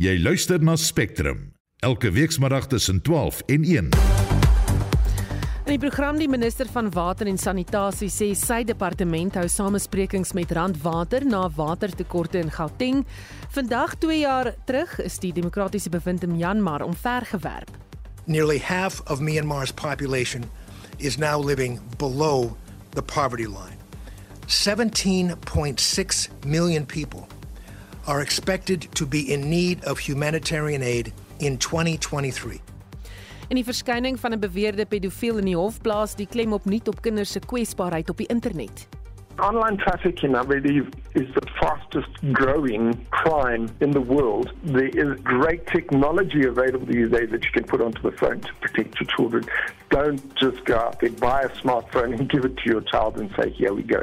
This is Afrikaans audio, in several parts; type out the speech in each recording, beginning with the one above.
Jy luister na Spectrum elke weekmiddag tussen 12 en 1. In die program die minister van water en sanitasie sê sy departement hou samesprekings met Randwater na watertekorte in Gauteng. Vandag 2 jaar terug is die demokratiese bewind in Myanmar omvergewerp. Nearly half of Myanmar's population is now living below the poverty line. 17.6 million people are expected to be in need of humanitarian aid in 2023. En die verskyning van 'n beweerde pedofiel in die hof plaas die klem op nuut op kinders se kwesbaarheid op die internet. Online trafficking, I believe, is the fastest growing crime in the world. There is great technology available these days that you can put onto the phone to protect your children. Don't just go out there, buy a smartphone and give it to your child and say, here we go.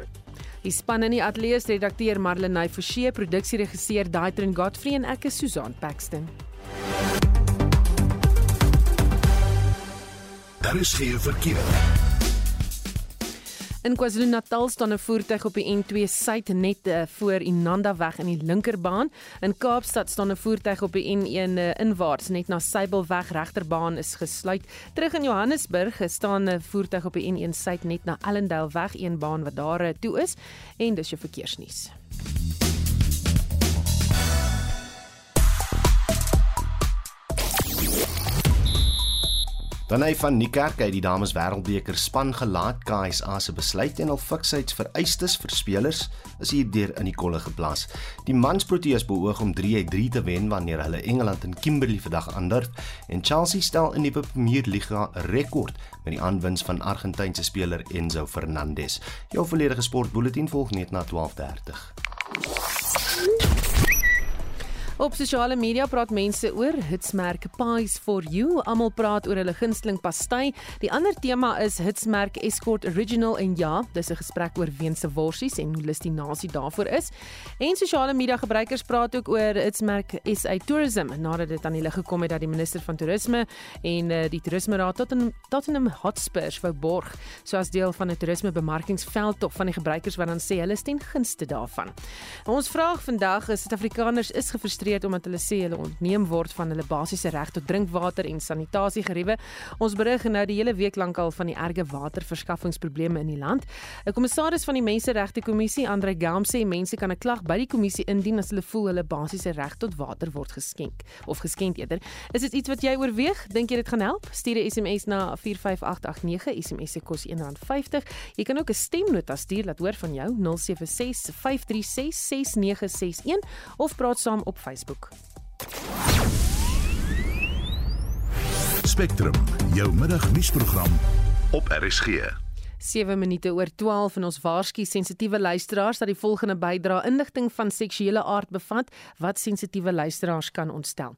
Die span in die ateljee se redakteur Marlenae Forsie, produksieregisseur Daitrin Godfrey en ek is Susan Paxton. Daar is geen verkeer. In KwaZulu-Natal staan 'n voertuig op die N2 suid net uh, voor Inanda weg in die linkerbaan. In Kaapstad staan 'n voertuig op die N1 uh, inwaarts net na Sybelweg regterbaan is gesluit. Terug in Johannesburg staan 'n voertuig op die N1 suid net na Ellendale weg een baan wat daar uh, toe is en dis jou verkeersnuus. Dan hy van Niekerk uit die Dames Wêreldbeker span gelaat KSA se besluit en al fiksheids vereistes vir spelers is hier deur in die kolle geplaas. Die mans Proteas beoog om 3-3 te wen wanneer hulle Engeland in Kimberley vandag aandurf en Chelsea stel 'n nuwe Premier Liga rekord met die aanwins van Argentynse speler Enzo Fernandez. Jou volledige sportbulletin volg net na 12:30. Op sosiale media praat mense oor hitsmerk Pies for You. Almal praat oor hulle gunsteling pastai. Die ander tema is hitsmerk Escort Original en ja, dis 'n gesprek oor weense worsies en hoe lus die nasie daarvoor is. En sosiale media gebruikers praat ook oor hitsmerk SA Tourism nadat dit aan die lig gekom het dat die minister van toerisme en uh, die toerisme raad tot in Tottenham Hotspurs wou borg soos deel van 'n toerisme bemarkingsveldtog van die gebruikers wat dan sê hulle is ten gunste daarvan. Ons vraag vandag is Suid-Afrikaners is gefrustreerd gefrustreerd omdat hulle sê hulle ontneem word van hulle basiese reg tot drinkwater en sanitasiegeriewe. Ons berig nou die hele week lank al van die erge waterverskaffingsprobleme in die land. 'n Kommissaris van die Menseregte Kommissie, Andre Gam, sê mense kan 'n klag by die kommissie indien as hulle voel hulle basiese reg tot water word geskenk of geskenk eerder. Is dit iets wat jy oorweeg? Dink jy dit gaan help? Stuur 'n SMS na 45889. SMS se kos R1.50. Jy kan ook 'n stemnota stuur laat hoor van jou 076 536 6961 of praat saam op Facebook. Facebook. Spectrum, jou middagnuusprogram op RSG. 7 minute oor 12 en ons waarsku sensitiewe luisteraars dat die volgende bydra inligting van seksuele aard bevat wat sensitiewe luisteraars kan ontstel.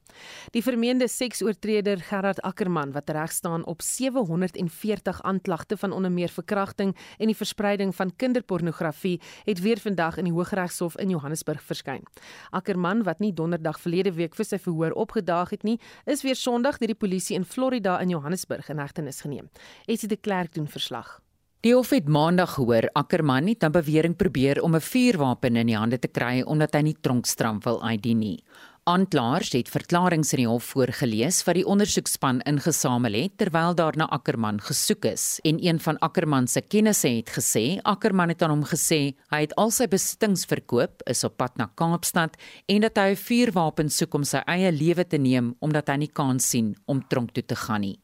Die vermeende seksoortreder Gerard Ackermann wat reg staan op 740 aanklagte van onder meer verkrachting en die verspreiding van kinderpornografie het weer vandag in die Hooggeregshof in Johannesburg verskyn. Ackermann wat nie donderdag verlede week vir sy verhoor opgedaag het nie, is weer Sondag deur die polisie in Florida in Johannesburg in hegtenis geneem. Esie de Klerk doen verslag. Die hof het maandag gehoor Ackerman het 'n bewering probeer om 'n vuurwapen in die hande te kry omdat hy nie tronkstraf wil uitdien nie. Aanklaers het verklaringe in die hof voorgeles wat die ondersoekspan ingesamel het terwyl daar na Ackerman gesoek is en een van Ackerman se kennisse het gesê Ackerman het aan hom gesê hy het al sy besittings verkoop, is op pad na Kaapstad en dat hy 'n vuurwapen soek om sy eie lewe te neem omdat hy nie kans sien om tronk toe te gaan nie.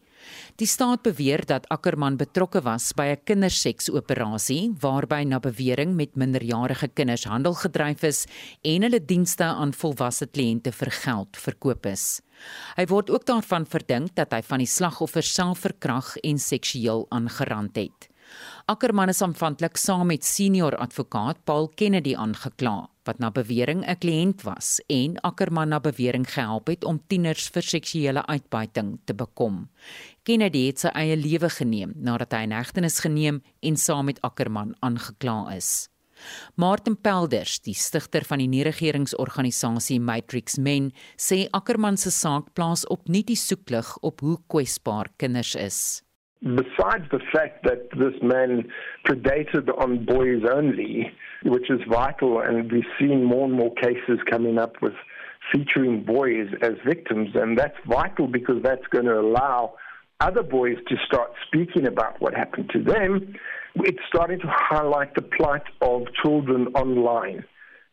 Die staat beweer dat Ackerman betrokke was by 'n kinderseksoperasie waarby na bewering met minderjarige kinders handel gedryf is en hulle dienste aan volwasse kliënte vir geld verkoop is. Hy word ook daarvan verdink dat hy van die slagoffers self verkrag en seksueel aangerand het. Ackerman is aanvanklik saam met senior advokaat Paul Kennedy aangekla wat na bewering 'n kliënt was en Ackerman na bewering gehelp het om tieners vir seksuele uitbuiting te bekom. Kennedy het sy eie lewe geneem nadat hy in hegtenis geneem en saam met Ackerman aangekla is. Martin Pelders, die stigter van die nie-regeringsorganisasie Matrix Men, sê Ackerman se saak plaas opnuut die soeklig op hoe kwesbaar kinders is. Besides the fact that this man predated on boys only, which is vital, and we've seen more and more cases coming up with featuring boys as victims, and that's vital because that's going to allow other boys to start speaking about what happened to them. It's starting to highlight the plight of children online.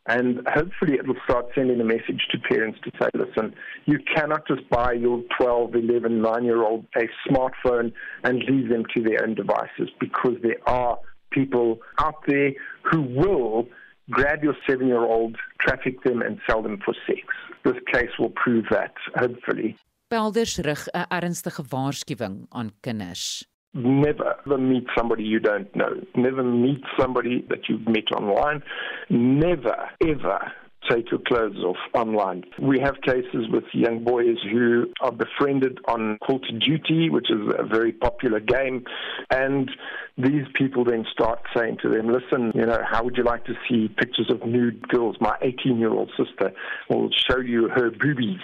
And hopefully it will start sending a message to parents to say, listen, you cannot just buy your 12, 11, 9 year old a smartphone and leave them to their own devices because there are people out there who will grab your seven year old, traffic them, and sell them for sex. This case will prove that, hopefully. Pelders rig 'n ernstige waarskuwing aan kinders. Never ever meet somebody you don't know. Never meet somebody that you've met online. Never ever take your clothes off online. We have cases with young boys who are befriended on Call to Duty, which is a very popular game, and these people then start saying to them, listen, you know, how would you like to see pictures of nude girls? My 18 year old sister will show you her boobies.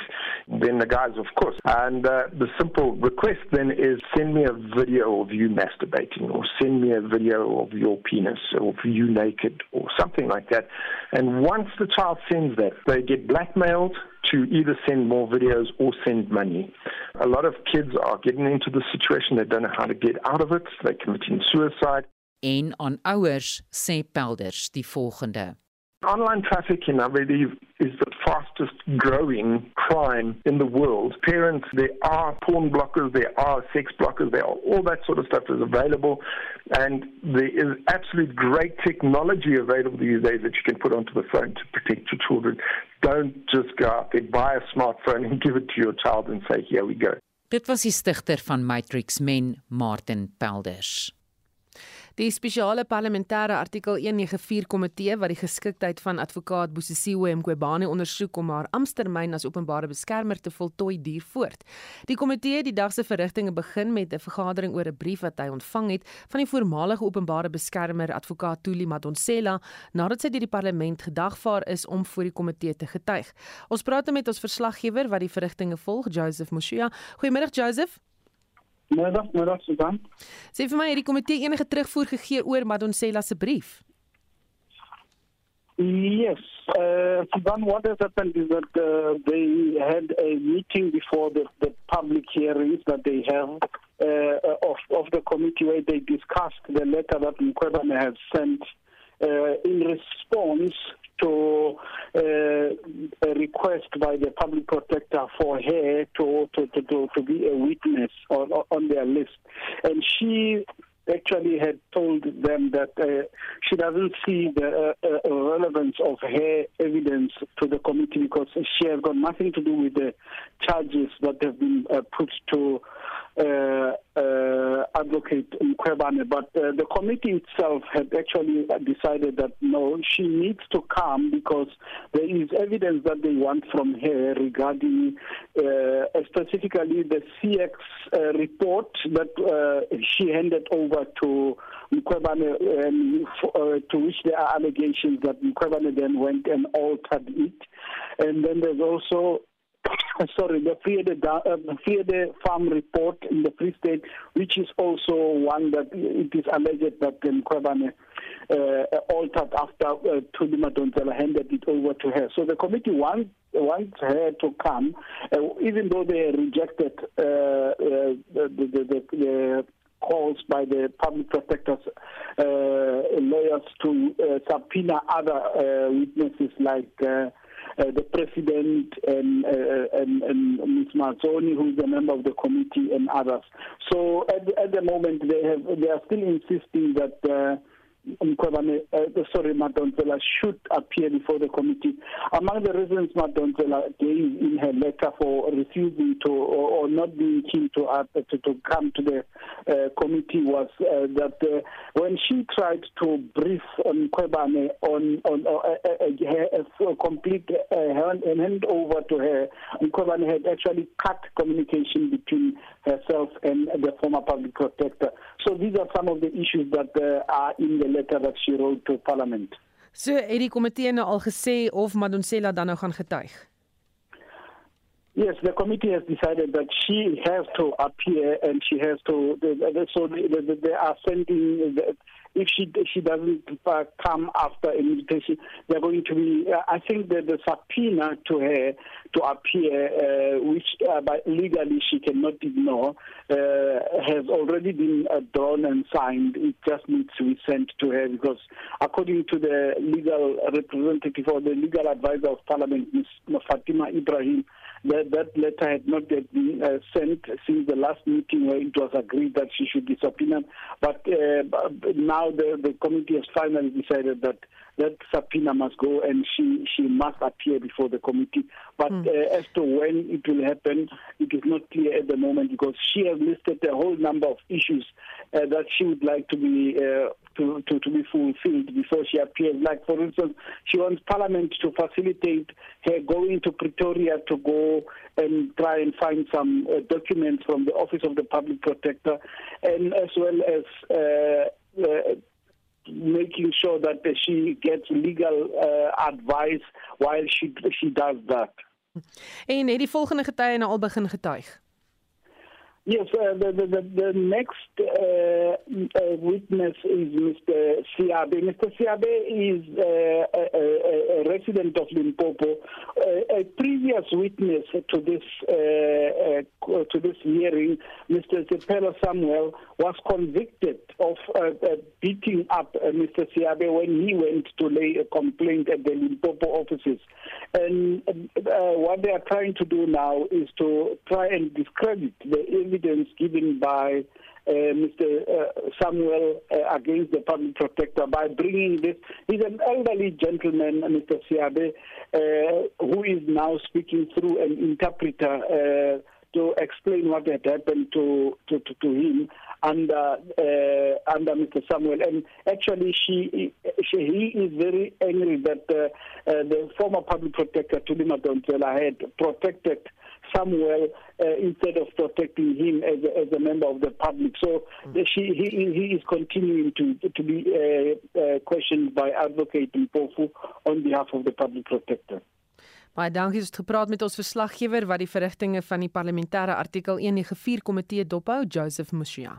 Then the guys, of course. And uh, the simple request then is send me a video of you masturbating or send me a video of your penis or of you naked or something like that. And once the child sends that, they get blackmailed to either send more videos or send money. A lot of kids are getting into the situation, they don't know how to get out of it, they're committing suicide. En aan ouers sê Pelders die volgende. Online trafficking, I believe, is the fastest growing crime in the world. Parents, there are porn blockers, there are sex blockers, there are all that sort of stuff is available. And there is absolute great technology available these days that you can put onto the phone to protect your children. Don't just go out there, buy a smartphone and give it to your child and say, here we go. Dit was die stigter van Matrix Men, Martin Pelders. Die spesiale parlementêre artikel 194 komitee wat die geskiktheid van advokaat Bosisiwe Mqobane ondersoek om haar amptetermyn as openbare beskermer te voltooi duur voort. Die komitee het die dag se verrigtinge begin met 'n vergadering oor 'n brief wat hy ontvang het van die voormalige openbare beskermer advokaat Tuli Madonsela nadat sy deur die parlement gedagvaar is om voor die komitee te getuig. Ons praat nou met ons verslaggewer wat die verrigtinge volg, Joseph Moshia. Goeiemôre Joseph. Middag, middag Susan. Sê vir my, het die komitee enige terugvoer gegee oor Madonsela se brief? Yes, uh, Susan, what has happened is that uh, they had a meeting before the, the public hearings that they have uh, of, of the committee where they discussed the letter that Mkwebane has sent uh, in response to uh, a request by the public protector for her to to to, to, to be a witness on on their list, and she actually had told them that uh, she doesn't see the uh, uh, relevance of her evidence to the committee because she has got nothing to do with the charges that have been uh, put to advocate Mkwebane, but uh, the committee itself had actually decided that no, she needs to come because there is evidence that they want from her regarding uh, specifically the CX uh, report that uh, she handed over to Mkwebane, um, for, to which there are allegations that Mkwebane then went and altered it. And then there's also sorry, the Friede, uh, Friede Farm report in the Free State, which is also one that it is alleged that um, Kwabane uh, altered after uh, Tuli Madonsela handed it over to her. So the committee wants wants her to come, uh, even though they rejected uh, uh, the, the, the, the calls by the public protectors uh, lawyers to uh, subpoena other uh, witnesses like uh, the president and, uh, and, and Ms. Mazzoni, who is a member of the committee, and others. So at, at the moment, they have they are still insisting that. Uh, Mkwabane, uh, sorry, Madonsela should appear before the committee. Among the reasons Madonsela gave in her letter for refusing to or, or not being keen to, uh, to, to come to the uh, committee was uh, that uh, when she tried to brief on on uh, a complete uh, hand, hand over to her, Mkwabane had actually cut communication between herself and the former public protector. So these are some of the issues that uh, are in the letter that she wrote to parliament. So het die komitee nou al gesê of Madonsela dan nou gaan getuig? Yes, the committee has decided that she has to appear and she has to. So they, they are sending if she she doesn't uh, come after a meditation, they're going to be. Uh, I think that the subpoena to her to appear, uh, which uh, by legally she cannot ignore, uh, has already been uh, drawn and signed. It just needs to be sent to her because, according to the legal representative or the legal advisor of Parliament, Ms. Fatima Ibrahim, that that letter had not yet been uh, sent since the last meeting where it was agreed that she should be subpoenaed. But uh, now the, the committee has finally decided that that subpoena must go and she, she must appear before the committee. But mm. uh, as to when it will happen, it is not clear at the moment because she has listed a whole number of issues uh, that she would like to be uh, to, to, to be fulfilled before she appears. Like, for instance, she wants Parliament to facilitate her going to Pretoria to go and try and find some uh, documents from the Office of the Public Protector, and as well as uh, uh, making sure that she gets legal uh, advice while she she does that. En het die volgende getuie nou al begin getuig? Yes, uh, the, the, the, the next uh, uh, witness is Mr. Siabe. Mr. Siabe is uh, a, a, resident of Limpopo. Uh, a previous witness to this uh, to this hearing, Mr. Zepelo Samuel, was convicted of beating up Mr. Siabe when he went to lay a complaint at the Limpopo offices. And what they are trying to do now is to try and discredit the evidence given by uh, Mr. Uh, Samuel uh, against the public protector by bringing this. He's an elderly gentleman, Mr. Siabe, uh, who is now speaking through an interpreter uh, to explain what had happened to, to, to, to him under uh, under Mr. Samuel. And actually, she, she he is very angry that uh, uh, the former public protector Tulima Donzela had protected Samuel uh, instead of protecting him as a, as a member of the public. So mm. she, he, he is continuing to, to be uh, uh, questioned by Advocate Mpofu on behalf of the public protector. Baie dankie het gepraat met ons verslaggewer wat die verrigtinge van die parlementêre artikel 194 komitee dophou Joseph Mushia.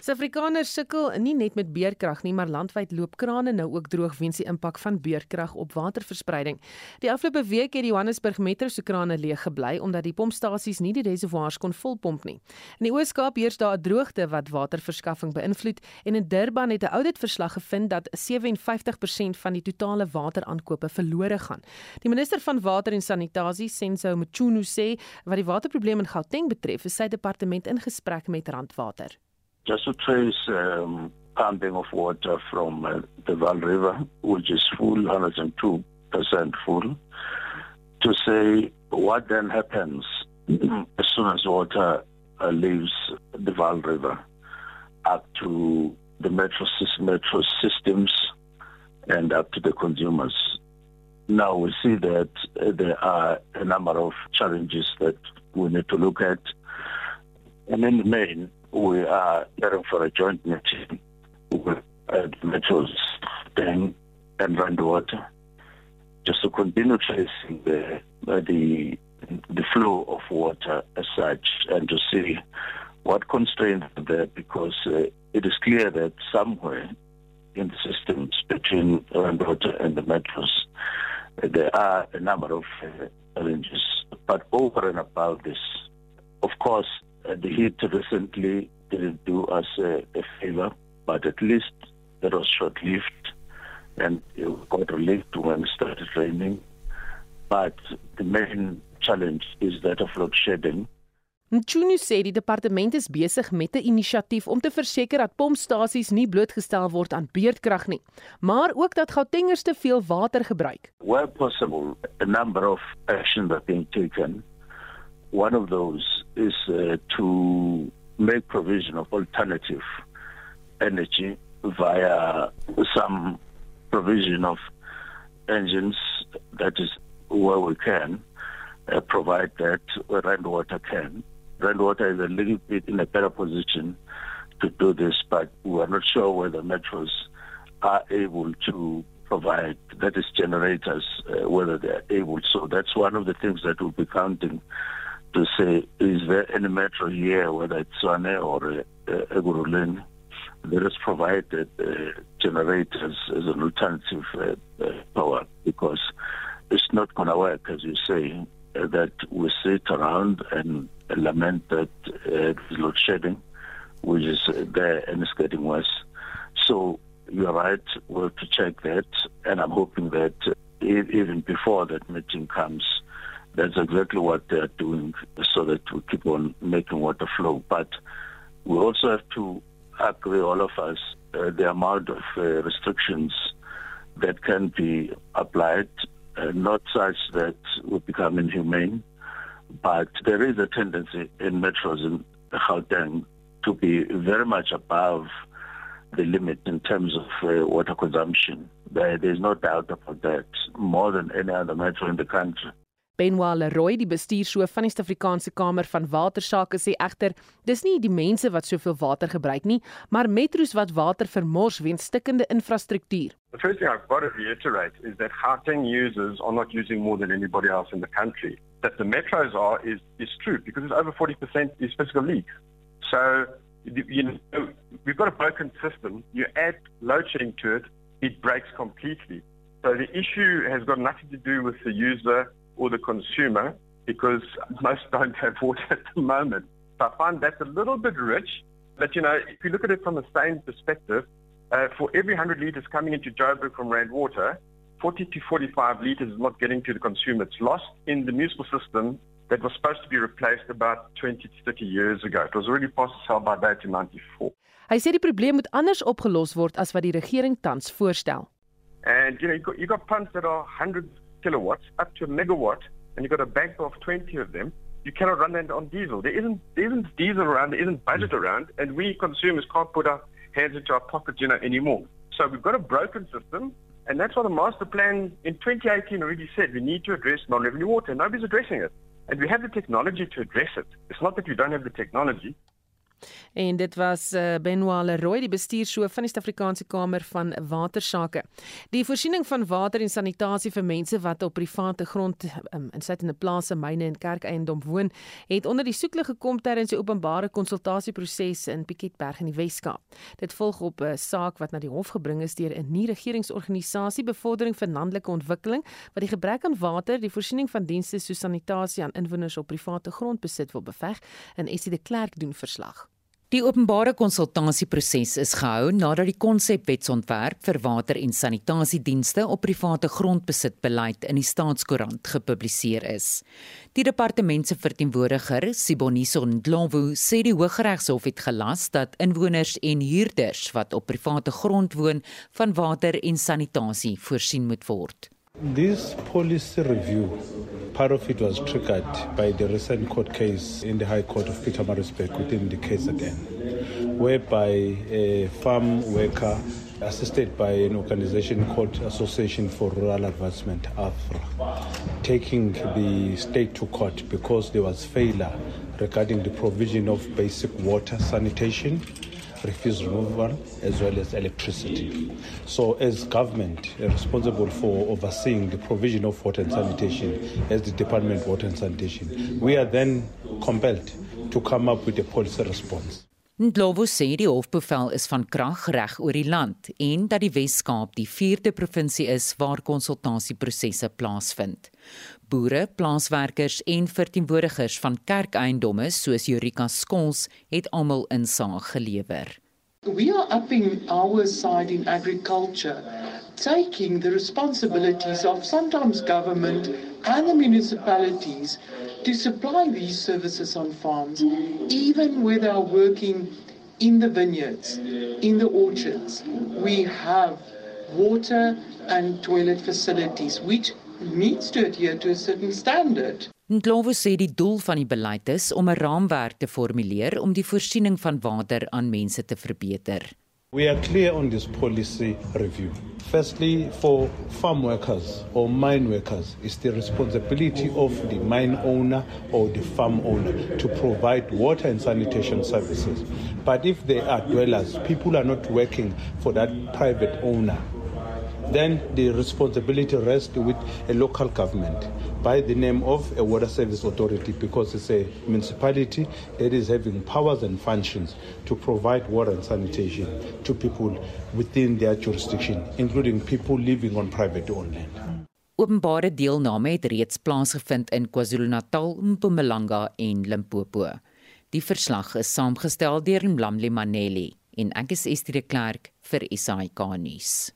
Suid-Afrikaners sukkel nie net met beerkrag nie, maar landwyd loop krane nou ook droog weens die impak van beerkrag op waterverspreiding. Die afgelope week het die Johannesburg Metro se krane leeg gebly omdat die pompstasies nie die reservoirs kon volpomp nie. In die Oos-Kaap heers daar 'n droogte wat waterverskaffing beïnvloed en in Durban het 'n ouditverslag gevind dat 57% van die totale wateraankope verlore gaan. Die minister van water en sanitasie, Senzo Mchunu sê wat die waterprobleem in Gauteng betref, is sy departement in gesprek met Randwater. Just to trace um, pumping of water from uh, the Val River, which is full, 102% full, to say what then happens as soon as water uh, leaves the Val River up to the metro, metro systems and up to the consumers. Now we see that uh, there are a number of challenges that we need to look at. And in the main, we are heading for a joint meeting with uh, Metros Dang and Randwater. Just to continue tracing the, uh, the the flow of water as such and to see what constraints are there because uh, it is clear that somewhere in the systems between Randwater and the metros uh, there are a number of uh, challenges. But over and above this of course uh, the heat recently didn't do us a, a favor, but at least that was short-lived and it got relief when it started raining. But the main challenge is that of load shedding. Nchunu sê die departement is besig met 'n inisiatief om te verseker dat pompstasies nie blootgestel word aan beurtkrag nie, maar ook dat Gautengers te veel water gebruik. Where possible, a number of actions are being taken One of those is uh, to make provision of alternative energy via some provision of engines that is where we can uh, provide that where rainwater can. Rainwater is a little bit in a better position to do this, but we are not sure whether metros are able to provide, that is generators, uh, whether they are able. So that's one of the things that we'll be counting to say, is there any metro here, whether it's Swane or uh, Eguruleni, there is provided uh, generators as an alternative uh, uh, power because it's not going to work, as you say, uh, that we sit around and lament that uh, load shedding, which is there and it's getting worse. So you're right, we have to check that, and I'm hoping that even before that meeting comes, that's exactly what they're doing so that we keep on making water flow. But we also have to agree, all of us, uh, the amount of uh, restrictions that can be applied, uh, not such that we become inhumane, but there is a tendency in metros in Gauteng to be very much above the limit in terms of uh, water consumption. There, there's no doubt about that, more than any other metro in the country. Benwa Leroy, die bestuurshoof van die Suid-Afrikaanse Kamer van Watersake sê egter, dis nie die mense wat soveel water gebruik nie, maar metros wat water vermors weens stikkende infrastruktuur. The first thing I've got to reiterate is that Gauteng users are not using more than anybody else in the country. That the metros are is is true because it's over 40% is physical leaks. So you know we've got a broken system. You add load shedding to it, it breaks completely. So the issue has got nothing to do with the user or the consumer because most don't have water at the moment. So I find that's a little bit rich. But, you know, if you look at it from the same perspective, uh, for every 100 litres coming into Joburg from Rand Water, 40 to 45 litres is not getting to the consumer. It's lost in the municipal system that was supposed to be replaced about 20 to 30 years ago. It was already passed sell by date in 94. Hy sê die probleem moet anders opgelos word as wat die regering tans voorstel. And you know you got, you got pumps that are hundreds kilowatts up to a megawatt, and you've got a bank of 20 of them, you cannot run that on diesel. There isn't, there isn't diesel around, there isn't budget mm. around, and we consumers can't put our hands into our pockets you know, anymore. So we've got a broken system, and that's what the master plan in 2018 already said. We need to address non-revenue water. Nobody's addressing it. And we have the technology to address it. It's not that we don't have the technology. En dit was uh, Benoit Leroy, die bestuurshoof van die Suid-Afrikaanse Kamer van Watersake. Die voorsiening van water en sanitasie vir mense wat op private grond um, insluitende plase, myne en kerkeiendom woon, het onder die soeklig gekom tydens die openbare konsultasieproses in Piketberg in die Wes-Kaap. Dit volg op 'n saak wat na die hof gebring is deur 'n nie-regeringsorganisasie Bevordering vir Landelike Ontwikkeling wat die gebrek aan water, die voorsiening van dienste soos sanitasie aan inwoners op private grond besit wil beveg en Essie de Klerk doen verslag. Die openbare konsultasieproses is gehou nadat die konsepwetsontwerp vir water en sanitasiedienste op private grondbesit beleid in die staatskoerant gepubliseer is. Die departement se verteenwoordiger, Siboniso Ndlovu, sê die Hooggeregshof het gelas dat inwoners en huurders wat op private grond woon, van water en sanitasie voorsien moet word. This policy review, part of it was triggered by the recent court case in the High Court of Pietermaritzburg within the case again, whereby a farm worker assisted by an organization called Association for Rural Advancement, AFRA, taking the state to court because there was failure regarding the provision of basic water sanitation refuse removal as well as electricity. So as government uh, responsible for overseeing the provision of water and sanitation as the Department of Water and Sanitation, we are then compelled to come up with a policy response. Ndlovu sê die hofbevel is van krag reg oor die land en dat die Wes-Kaap die 4de provinsie is waar konsultasieprosesse plaasvind. Boere, plaaswerkers en verteenwoordigers van kerkeiendomme soos Jurika Skols het almal insaag gelewer. We are upping our side in agriculture, taking the responsibilities of sometimes government and the municipalities to supply these services on farms, even where they are working in the vineyards, in the orchards. We have water and toilet facilities, which needs to adhere to a certain standard. Ndlovu sê die doel van die beleid is om 'n raamwerk te formuleer om die voorsiening van water aan mense te verbeter. We are clear on this policy review. Firstly, for farm workers or mine workers, it's the responsibility of the mine owner or the farm owner to provide water and sanitation services. But if they are dwellers, people are not working for that private owner then the responsibility rests with a local government by the name of a water service authority because it's a municipality that is having powers and functions to provide water and sanitation to people within their jurisdiction, including people living on private owned land. Openbare deelname het reeds plaasgevind in KwaZulu-Natal, Mpumalanga en Limpopo. Die verslag is saamgestel deur Mlamli Maneli en ek is Estie de Klerk vir SAK nuus.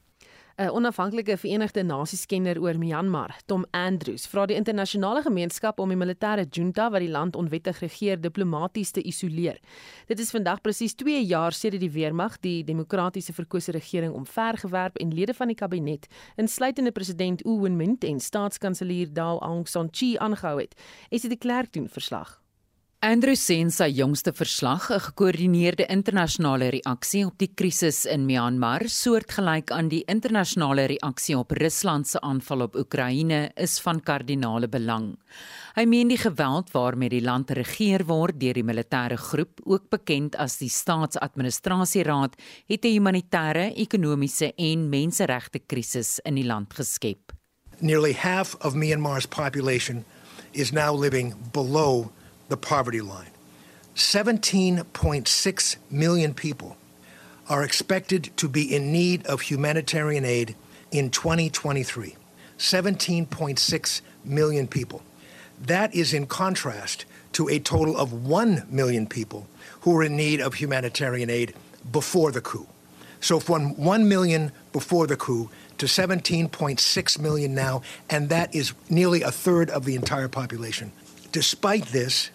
'n Onafhanklike Verenigde Nasies kenner oor Myanmar, Tom Andrews, vra die internasionale gemeenskap om die militêre junta wat die land onwettig regeer diplomaties te isoleer. Dit is vandag presies 2 jaar sedert die weermag die demokratiese verkose regering omvergewerp en lede van die kabinet, insluitende president U Win Mint en staatskanselier Daw Aung San Suu Kyi aangehou het. Esie de Klerk doen verslag. Andrew sien sy jongste verslag 'n gekoördineerde internasionale reaksie op die krisis in Myanmar, soortgelyk aan die internasionale reaksie op Rusland se aanval op Oekraïne, is van kardinale belang. Hy meen die geweld waarmee die land regeer word deur die militêre groep, ook bekend as die Staatsadministrasieraad, het 'n humanitêre, ekonomiese en menseregte krisis in die land geskep. Nearly half of Myanmar's population is now living below the poverty line. 17.6 million people are expected to be in need of humanitarian aid in 2023. 17.6 million people. That is in contrast to a total of 1 million people who were in need of humanitarian aid before the coup. So from 1 million before the coup to 17.6 million now, and that is nearly a third of the entire population. Despite this,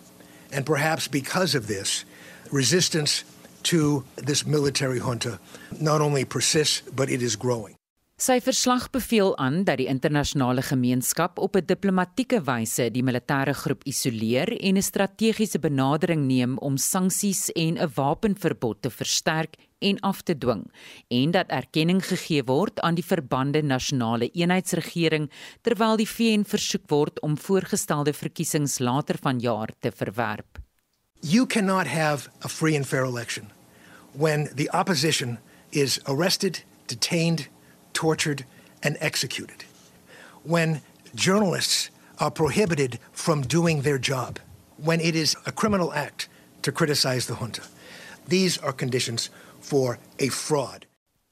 and perhaps because of this, resistance to this military junta not only persists, but it is growing. Sy verslag beveel aan dat die internasionale gemeenskap op 'n diplomatieke wyse die militêre groep isoleer en 'n strategiese benadering neem om sanksies en 'n wapenverbod te versterk en af te dwing en dat erkenning gegee word aan die verbande nasionale eenheidsregering terwyl die VN versoek word om voorgestelde verkiesings later vanjaar te verwerp. You cannot have a free and fair election when the opposition is arrested, detained tortured, and executed. When journalists are prohibited from doing their job, when it is a criminal act to criticize the junta. These are conditions for a fraud.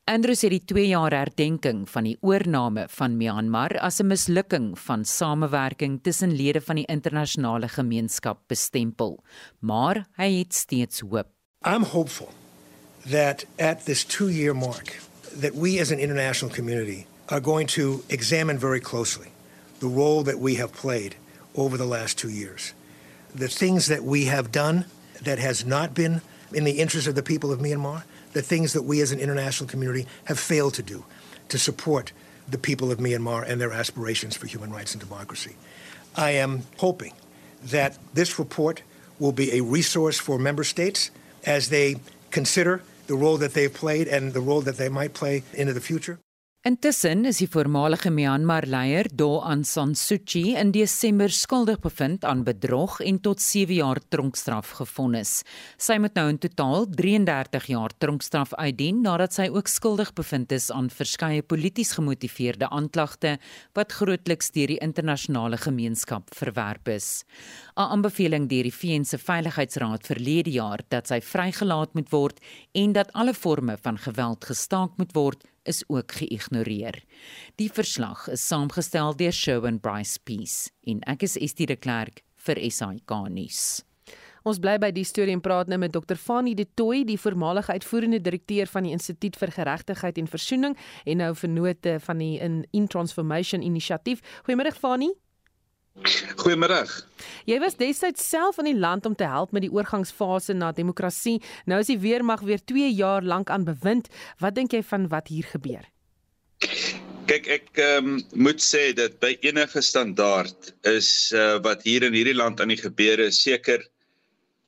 Andrews het die 2 jaar herdenking van die oorneem van Myanmar as 'n mislukking van samewerking tussen lede van die internasionale gemeenskap bestempel, maar hy het steeds hoop. I'm hopeful that at this 2-year mark that we as an international community are going to examine very closely the role that we have played over the last two years. The things that we have done that has not been in the interest of the people of Myanmar, the things that we as an international community have failed to do to support the people of Myanmar and their aspirations for human rights and democracy. I am hoping that this report will be a resource for member states as they consider the role that they've played and the role that they might play into the future. Intussen is die voormalige Myanmar-leier Do Aung San Suu Kyi in Desember skuldig bevind aan bedrog en tot 7 jaar tronkstraf gefonnis. Sy moet nou in totaal 33 jaar tronkstraf uitdien nadat sy ook skuldig bevind is aan verskeie polities gemotiveerde aanklagte wat grootliks deur die internasionale gemeenskap verwerp is. 'n Aanbeveling deur die VN se Veiligheidsraad verlede jaar dat sy vrygelaat moet word en dat alle forme van geweld gestaak moet word is ook geïgnoreer. Die verslag is saamgestel deur Sherwin Bryce Peace en ek is Estie de Klerk vir SAK nuus. Ons bly by die storie en praat nou met Dr. Fanie De Tooy, die voormalige uitvoerende direkteur van die Instituut vir Geregtigheid en Versoening en nou vennote van die In, In Transformation Inisiatief. Goeiemôre Fanie. Goeiemôre. Jy was destyds self in die land om te help met die oorgangsfase na demokrasie. Nou is die weermag weer 2 jaar lank aan bewind. Wat dink jy van wat hier gebeur? Kyk, ek um, moet sê dat by enige standaard is uh, wat hier in hierdie land aan die gebeure seker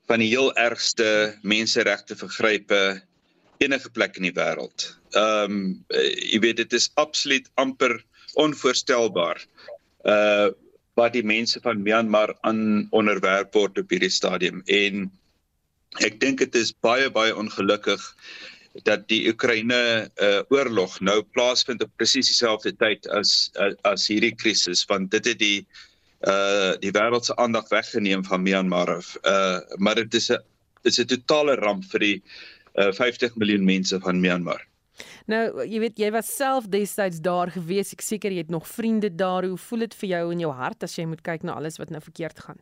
van die heel ergste menseregte vergrype enige plek in die wêreld. Ehm um, jy weet dit is absoluut amper onvoorstelbaar. Uh wat die mense van Myanmar aan onderwerp word op hierdie stadium en ek dink dit is baie baie ongelukkig dat die Oekraïne uh, oorlog nou plaasvind op presies dieselfde tyd as as, as hierdie krisis want dit het die uh die wêreld se aandag weggeneem van Myanmar af. Uh maar dit is 'n dit is 'n totale ramp vir die uh 50 miljoen mense van Myanmar. Nou, jy weet jy was self destyds daar gewees. Ek seker jy het nog vriende daar. Hoe voel dit vir jou in jou hart as jy moet kyk na alles wat nou verkeerd gaan?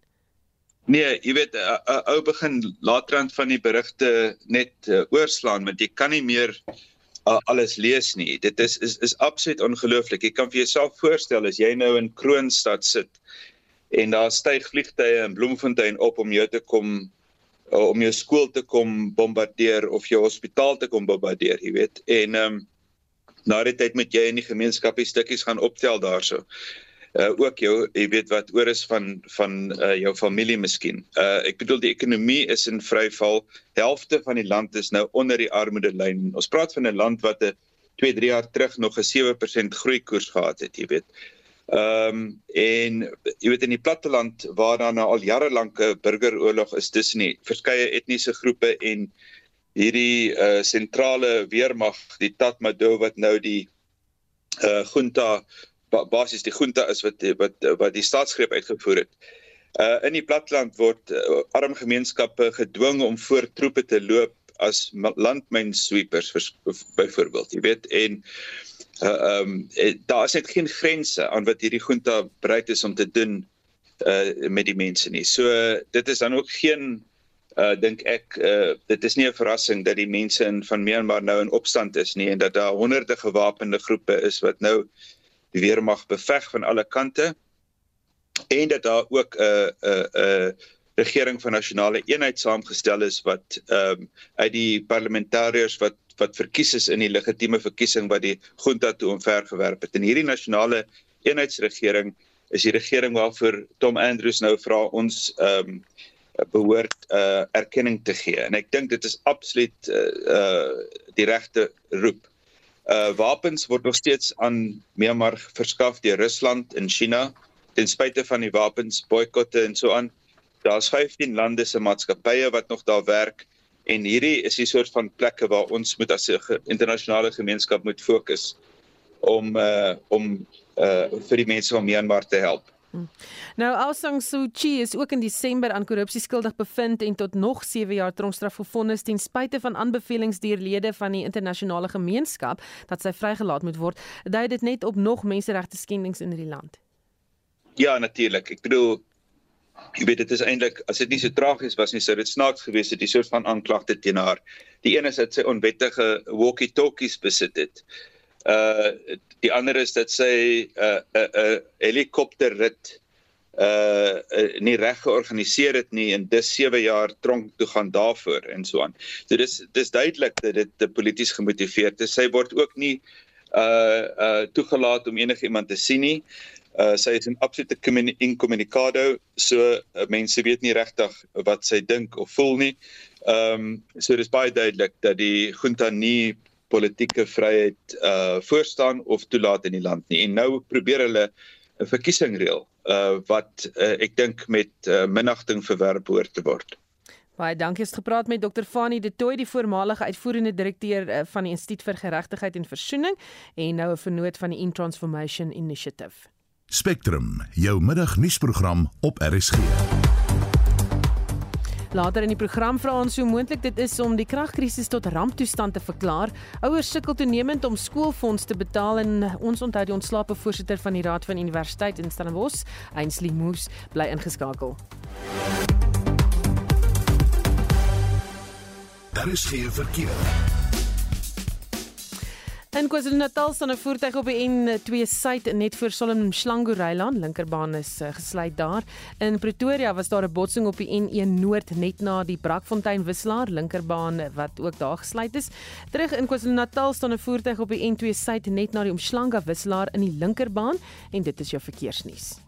Nee, jy weet 'n ou begin laatrand van die berigte net uh, oorslaan want jy kan nie meer uh, alles lees nie. Dit is is is absoluut ongelooflik. Jy kan vir jouself voorstel as jy nou in Kroonstad sit en daar styg vliegtye in Bloemfontein op om jou te kom uh, om jou skool te kom bombardeer of jou hospitaal te kom bombardeer, jy weet. En ehm um, na die tyd moet jy in die gemeenskap die stukkies gaan optel daarso uh ook jou jy weet wat oor is van van uh jou familie miskien. Uh ek bedoel die ekonomie is in vryval. Helfte van die land is nou onder die armoedelyn. Ons praat van 'n land wat 'n 2, 3 jaar terug nog 'n 7% groei koers gehad het, jy weet. Ehm um, en jy weet in die platteland waar daar nou al jare lank 'n burgeroorlog is tussen die verskeie etniese groepe en hierdie uh sentrale weermag, die Tatmadaw wat nou die uh junta basies die junta is wat wat wat die staatsgreep uitgevoer het. Uh in die platland word uh, arm gemeenskappe gedwing om voor troepe te loop as landmynsweepers byvoorbeeld, jy weet en uh um daar is net geen grense aan wat hierdie junta bereid is om te doen uh met die mense nie. So dit is dan ook geen uh dink ek uh dit is nie 'n verrassing dat die mense in van Myanmar nou in opstand is nie en dat daar honderde gewapende groepe is wat nou die weermag beveg van alle kante en dat daar ook 'n uh, 'n uh, 'n uh, regering van nasionale eenheid saamgestel is wat ehm um, uit die parlementariërs wat wat verkies is in die legitieme verkiesing wat die junta toe omvergewerp het. En hierdie nasionale eenheidsregering is die regering waarvoor Tom Andrews nou vra ons ehm um, behoort uh erkenning te gee. En ek dink dit is absoluut uh, uh die regte roep. Uh wapens word nog steeds aan Myanmar verskaf deur Rusland en China ten spyte van die wapens boikotte en so aan. Daar's 15 lande se maatskappye wat nog daar werk en hierdie is die soort van plekke waar ons moet as 'n internasionale gemeenskap moet fokus om uh om uh vir die mense van Myanmar te help. Nou Aung San Suu Kyi is ook in Desember aan korrupsie skuldig bevind en tot nog 7 jaar tronkstraf gefonnis ten spyte van aanbevelings deur lede van die internasionale gemeenskap dat sy vrygelaat moet word. Dui dit net op nog menseregte skendings in die land? Ja, natuurlik. Ek bedoel jy weet dit is eintlik as dit nie so tragies was nie, sou dit snaaks gewees het die soort van aanklagte teen haar. Die een is dat sy onwettige walkie-talkies besit het uh die ander is dat sy 'n uh, 'n uh, uh, helikopterrit uh, uh nie reg georganiseer het nie en dis 7 jaar tronk toe gaan daarvoor en so aan. So dis dis duidelik dat dit polities gemotiveerd is. Sy word ook nie uh uh toegelaat om enigiemand te sien nie. Uh sy is in absolute incommunicado, so uh, mense weet nie regtig wat sy dink of voel nie. Ehm um, so dis baie duidelik dat die junta nie politieke vryheid uh voorstaan of toelaat in die land nie. En nou probeer hulle 'n verkiesing reël uh wat uh, ek dink met uh, minagting verwerp hoort te word. Baie dankie het gepraat met Dr. Fanie De Tooy, die voormalige uitvoerende direkteur van die Instituut vir Geregtigheid en Versoening en nou 'n vernoot van die In Transformation Initiative. Spectrum, jou middagnuusprogram op RSG. Later in die program vra ons hoe moontlik dit is om die kragkrisis tot ramptoestand te verklaar. Ouers sukkel toenemend om skoolfonds te betaal en ons onthou die ontslape voorsitter van die Raad van Universiteit in Stellenbosch, Ainsley Moose, bly ingeskakel. Daar is geen verkeer. In KwaZulu-Natal staan 'n voertuig op die N2 suid net voor Solom Mhlangu Rylaan, linkerbaan is uh, gesluit daar. In Pretoria was daar 'n botsing op die N1 noord net na die Brakfontein wisselaar, linkerbaan wat ook daar gesluit is. Terug in KwaZulu-Natal staan 'n voertuig op die N2 suid net na die Umhlanga wisselaar in die linkerbaan en dit is jou verkeersnuus.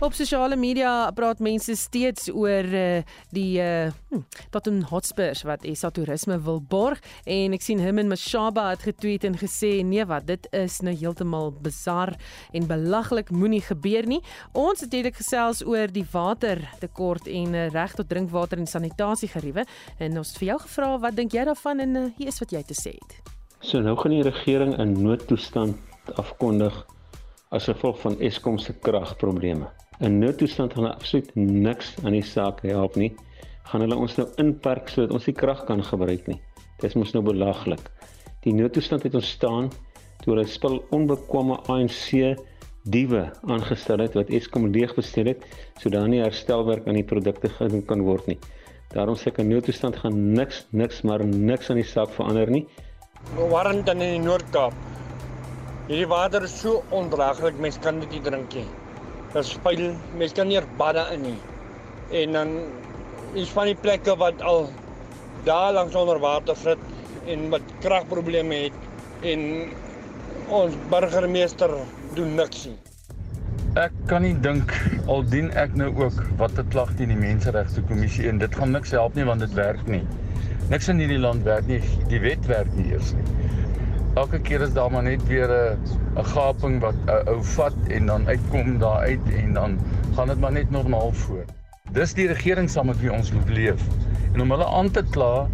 Op sosiale media praat mense steeds oor uh, die uh, hm, Tottenham Hotspurs wat SA Toerisme wil borg en ek sien hom en Mashaba het getweet en gesê nee wat dit is nou heeltemal bizar en belaglik moenie gebeur nie. Ons het eintlik gesels oor die watertekort en uh, reg tot drinkwater en sanitasiegeriewe en ons het vir jou gevra wat dink jy daarvan en uh, hier is wat jy te sê het. So nou gaan die regering 'n noodtoestand afkondig as gevolg van Eskom se kragprobleme. 'n noodtoestand gaan absoluut niks aan die saak help nie. Gaan hulle ons nou inperk sodat ons nie krag kan gebruik nie. Dit is mos nou belaglik. Die noodtoestand het ontstaan toe hulle spul onbekwame ANC diewe aangestel het wat Eskom leeg bestel het sodat nie herstelwerk aan die produkte gedoen kan word nie. Daarom sê ek 'n noodtoestand gaan niks niks maar niks aan die saak verander nie. Dan in die Noord-Kaap. Hierdie water is so ondraaglik, mens kan dit nie drink nie is spyl mens kan nie badde in nie. En dan is van die plekke wat al daar langs onder water sit en met kragprobleme het en ons burgemeester doen niks nie. Ek kan nie dink al dien ek nou ook wat 'n klag teen die menseregte kommissie en dit gaan niks help nie want dit werk nie. Niks in hierdie land werk nie. Die wet werk nie eers nie. Elke keer is daar maar net weer 'n 'n gaping wat 'n ou vat en dan uitkom daar uit en dan gaan dit maar net normaal voort. Dis die regering saam met wie ons moet leef. En om hulle aan te kla,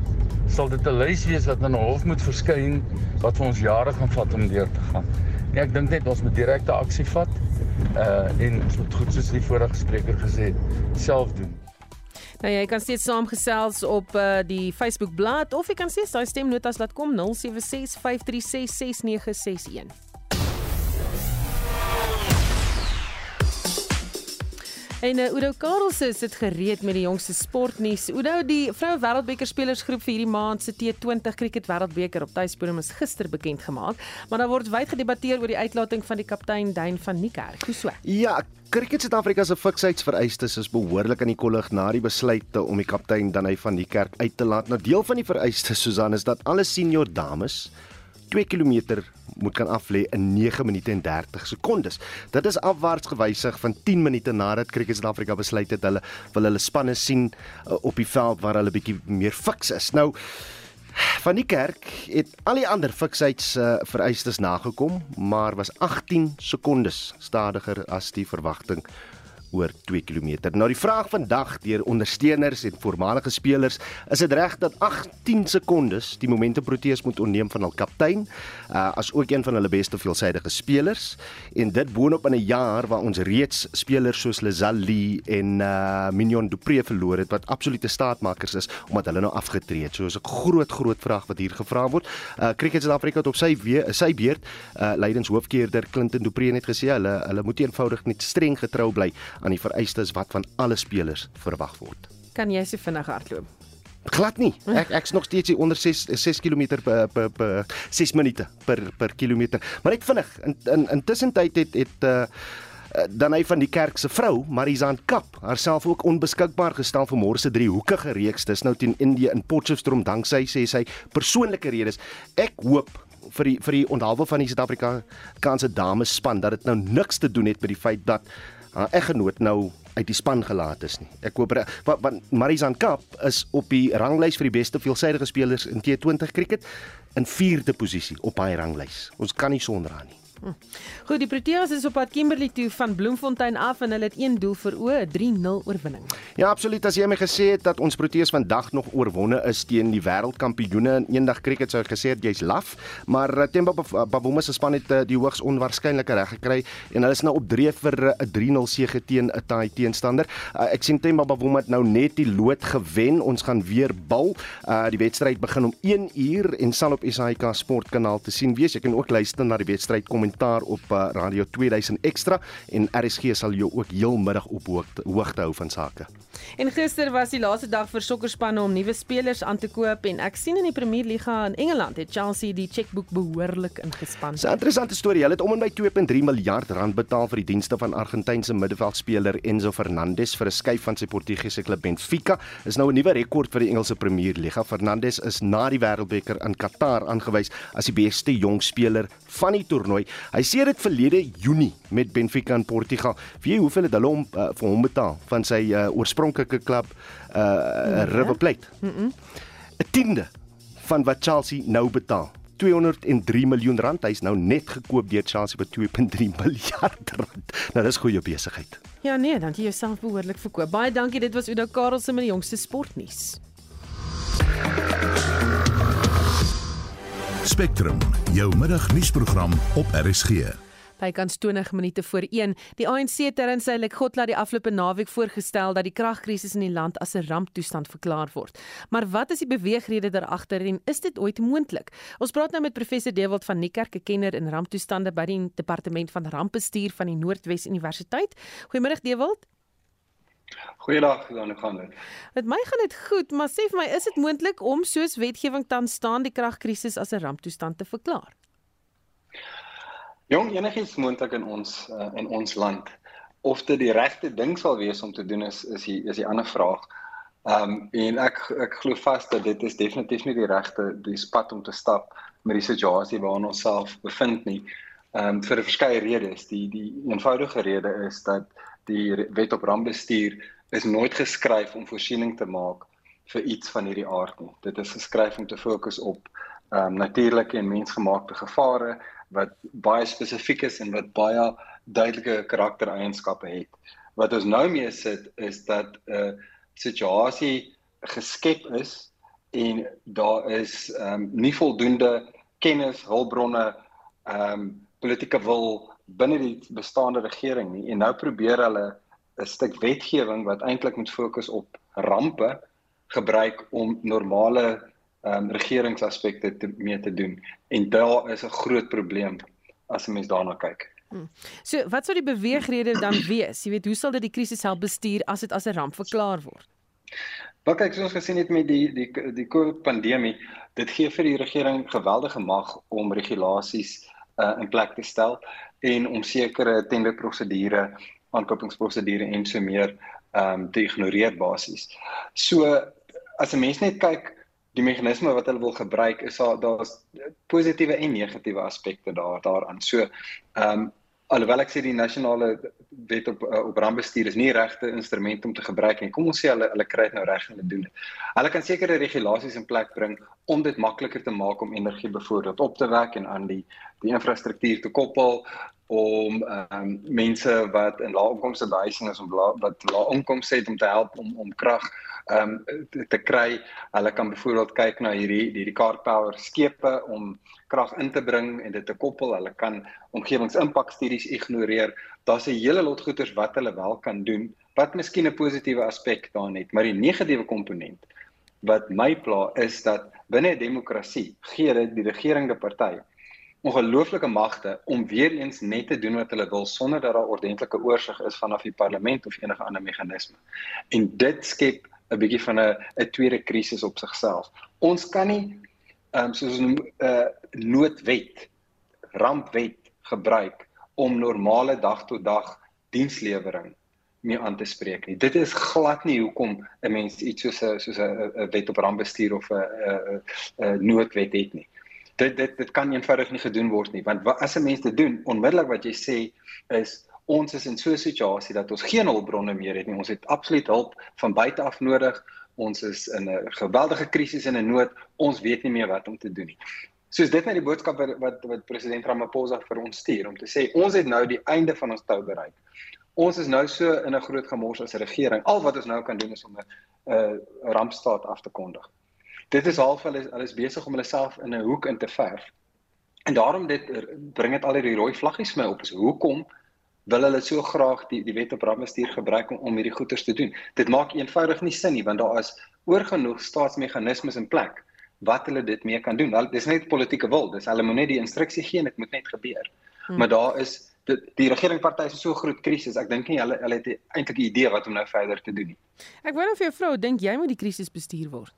sal dit 'n lys wees wat in 'n hof moet verskyn wat vir ons jare gaan vat om deur te gaan. Nee, ek dink net ons moet direkte aksie vat. Uh en ons moet goed soos die vorige spreker gesê het, self doen. Nou jy kan steeds saamgesels op uh, die Facebook bladsy of jy kan steeds daai stemnotas laat kom 0765366961. En uh, Udo Karelse sit gereed met die jongste sportnuus. Udo, die vroue wêreldbeker spelersgroep vir hierdie maand se T20 kriket wêreldbeker op tuispodem is gister bekend gemaak, maar daar word wyd gedebatteer oor die uitlating van die kaptein Duin van Niekerk. Hoe so? Ja, Kriket Suid-Afrika se fiksheidsvereistes is behoorlik aan die kollig na die besluit om die kaptein Danai van die kerk uit te laat. Nou deel van die vereistes Susan is dat alle senior dames 2 km moet kan aflê in 9 minute en 30 sekondes. Dit is afwaarts gewysig van 10 minute nadat Kriket Suid-Afrika besluit het hulle wil hulle spanne sien uh, op die veld waar hulle bietjie meer fiks is. Nou van die kerk het al die ander fiksheids uh, vereistes nagekom, maar was 18 sekondes stadiger as die verwagting oor 2 km. Nou die vraag vandag deur ondersteuners en voormalige spelers, is dit reg dat 18 sekondes die momente Proteas moet onneem van hul kaptein, uh, as ook een van hulle beste veelsidige spelers en dit boonop in 'n jaar waar ons reeds spelers soos Lazali en uh, Mignon Dupré verloor het wat absolute staatmakers is omdat hulle nou afgetree het. So is 'n groot groot vraag wat hier gevra word. Uh, Cricket Suid-Afrika het op sy we sy beurt uh, leidenshoofkeerder Clinton Dupré het gesê hulle hulle moet eenvoudig net streng getrou bly aan die vereistes wat van alle spelers verwag word. Kan jy se vinnig hardloop? Glad nie. Ek ek's nog steeds onder 6 6 km per per, per 6 minute per per kilometer. Maar net vinnig. In in intussen tyd het het uh dan hy van die kerk se vrou Marizaan Kap haarself ook onbeskikbaar gestel vir môre se driehoekige reeks dis nou teen Indië in Potchefstroom danksy sê sy persoonlike redes ek hoop vir die vir die onthaalwe van die Suid-Afrikaanse dames span dat dit nou niks te doen het met die feit dat haar eggenoot nou uit die span gelaat is nie. Ek hoop want want Marizan Kap is op die ranglys vir die beste veelsidige spelers in T20 cricket in 4de posisie op haar ranglys. Ons kan nie sonder haar nie. Hm. Goed, die Proteas is op pad Kimberley toe van Bloemfontein af en hulle het een doel vir o, 'n 3-0 oorwinning. Ja, absoluut. As jy my gesê het dat ons Proteas vandag nog oorwonne is teen die wêreldkampioene in eendag cricket sou ek gesê het jy's laf, maar uh, Themba Bavuma se span het uh, die hoogs onwaarskynlike reg gekry en hulle is nou op dreef vir 'n 3-0 sege teen 'n taai teenstander. Uh, ek sien Themba Bavuma het nou net die lood gewen. Ons gaan weer bal. Uh, die wedstryd begin om 1 uur en sal op SAK Sportkanaal te sien wees. Jy kan ook luister na die wedstryd kom kommentaar op uh, Radio 2000 Ekstra en RSG sal jou ook heel middag op hoogte, hoogte hou van sake. En gister was die laaste dag vir sokkerspanne om nuwe spelers aan te koop en ek sien in die Premier Liga in Engeland het Chelsea die chequeboek behoorlik ingespan. 'n Interessante storie. Hulle het om en by 2.3 miljard rand betaal vir die dienste van Argentynse middelveldspeler Enzo Fernandez vir 'n skuif van sy Portugese klub Benfica. Is nou 'n nuwe rekord vir die Engelse Premier Liga. Fernandez is na die Wêreldbeker in Qatar aangewys as die beste jong speler van die toernooi. Hy sê dit verlede Junie met Benfica in Portugal. Wie hoeveel het hulle hom uh, vir hom betaal van sy uh, oorspronklike klub uh, River Plate? 'n mm -mm. tiende van wat Chelsea nou betaal. 203 miljoen rand. Hy's nou net gekoop deur Chelsea vir 2.3 miljard rand. Nou dis goeie besigheid. Ja nee, dan jy jouself behoorlik verkoop. Baie dankie. Dit was Udo Karelse met die jongste sportnuus. Spectrum, jou middagnuusprogram op RSG. Bykans 20 minute voor 1. Die ANC terwyl sy Lekgotla die afgelope naweek voorgestel dat die kragkrisis in die land as 'n ramptoestand verklaar word. Maar wat is die beweegrede daar agter en is dit ooit moontlik? Ons praat nou met professor Dewald van Niekerk, 'n kenner in ramptoestande by die departement van rampbestuur van die Noordwes Universiteit. Goeiemôre Dewald. Goeiedag, dan gaan dit. Met my gaan dit goed, maar sê vir my, is dit moontlik om soos wetgewing tans staan die kragkrisis as 'n ramptoestand te verklaar? Jong, enigiets moontlik in ons uh, in ons land. Of dit die regte ding sal wees om te doen is is die is die ander vraag. Ehm um, en ek ek glo vas dat dit is definitief nie die regte die pad om te stap met die situasie waarin ons self bevind nie. Ehm um, vir verskeie redes. Die die eenvoudige rede is dat die wet op rampbestuur is nooit geskryf om voorsiening te maak vir iets van hierdie aard nie. Dit is geskryf om te fokus op ehm um, natuurlike en mensgemaakte gevare wat baie spesifiek is en wat baie duidelike karaktereienskappe het. Wat ons nou mee sit is dat 'n uh, situasie geskep is en daar is ehm um, nie voldoende kennis, hulpbronne, ehm um, politieke wil binne die bestaande regering nie. En nou probeer hulle 'n stuk wetgewing wat eintlik moet fokus op rampe gebruik om normale um, regeringsaspekte te mee te doen en daar is 'n groot probleem as 'n mens daarna kyk. Hmm. So, wat sou die beweegrede dan wees? Jy weet, hoe sal dit die krisis help bestuur as dit as 'n ramp verklaar word? Wat kyk soos gesien het met die die die COVID pandemie, dit gee vir die regering geweldige mag om regulasies uh, in plek te stel en om sekere tenderprosedure, aankopingsprosedure en so meer ehm um, te ignoreer basies. So as 'n mens net kyk die meganisme wat hulle wil gebruik is daar daar's positiewe en negatiewe aspekte daar daaraan. So ehm um, alhoewel ek sê die nasionale wet op uh, op rampbestuur is nie regte instrument om te gebruik nie. Kom ons sê hulle hulle kry dit nou reg en hulle doen dit. Hulle kan sekere regulasies in plek bring om dit makliker te maak om energie byvoorbeeld op te wek en aan die die infrastruktuur te koppel om ehm um, mense wat in lae inkomste behuising is om la, wat lae inkomste het om te help om om krag ehm um, te, te kry. Hulle kan byvoorbeeld kyk na hierdie hierdie car power skepe om krag in te bring en dit te koppel. Hulle kan omgewingsimpakstudies ignoreer. Daar's 'n hele lot goeders wat hulle wel kan doen wat miskien 'n positiewe aspek daarin het, maar die negatiewe komponent wat my pla is dat binne 'n demokrasie gee dit die regerende party ongelooflike magte om weer eens net te doen wat hulle wil sonder dat daar ordentlike oorsig is vanaf die parlement of enige ander meganisme. En dit skep 'n bietjie van 'n 'n tweede krisis op sigself. Ons kan nie ehm um, soos 'n uh, noodwet, rampwet gebruik om normale dag tot dag dienslewering mee aan te spreek nie. Dit is glad nie hoekom 'n mens iets soos 'n soos 'n wet op rampbestuur of 'n 'n noodwet het nie dit dit dit kan eenvoudig nie gedoen word nie want as 'n mens dit doen onmiddellik wat jy sê is ons is in so 'n situasie dat ons geen hulpbronne meer het nie. Ons het absoluut hulp van buite af nodig. Ons is in 'n geweldige krisis en 'n nood. Ons weet nie meer wat om te doen nie. Soos dit net die boodskap wat wat, president Ramaphosa vir ons stuur om te sê ons het nou die einde van ons tou bereik. Ons is nou so in 'n groot gemors as 'n regering. Al wat ons nou kan doen is om 'n 'n rampstaat af te kondig dit is half hulle hulle is besig om hulle self in 'n hoek in te verf. En daarom dit bring dit al hierdie rooi vlaggies my op. Is hoekom wil hulle so graag die die wet op rampbestuur gebruik om, om hierdie goeders te doen? Dit maak eenvoudig nie sin nie want daar is oorgenoeg staatsmeganismes in plek wat hulle dit mee kan doen. Wel, dis net politieke wil. Dis hulle moet net die instruksie gee en dit moet net gebeur. Hmm. Maar daar is die, die regeringpartye is so groot krisis. Ek dink nie hulle hulle het eintlik 'n idee wat om nou verder te doen nie. Ek wou net vir jou vrou, dink jy moet die krisis bestuur word?